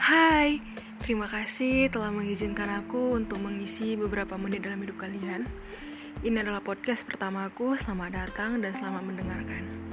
Hai, terima kasih telah mengizinkan aku untuk mengisi beberapa menit dalam hidup kalian. Ini adalah podcast pertama aku. Selamat datang dan selamat mendengarkan.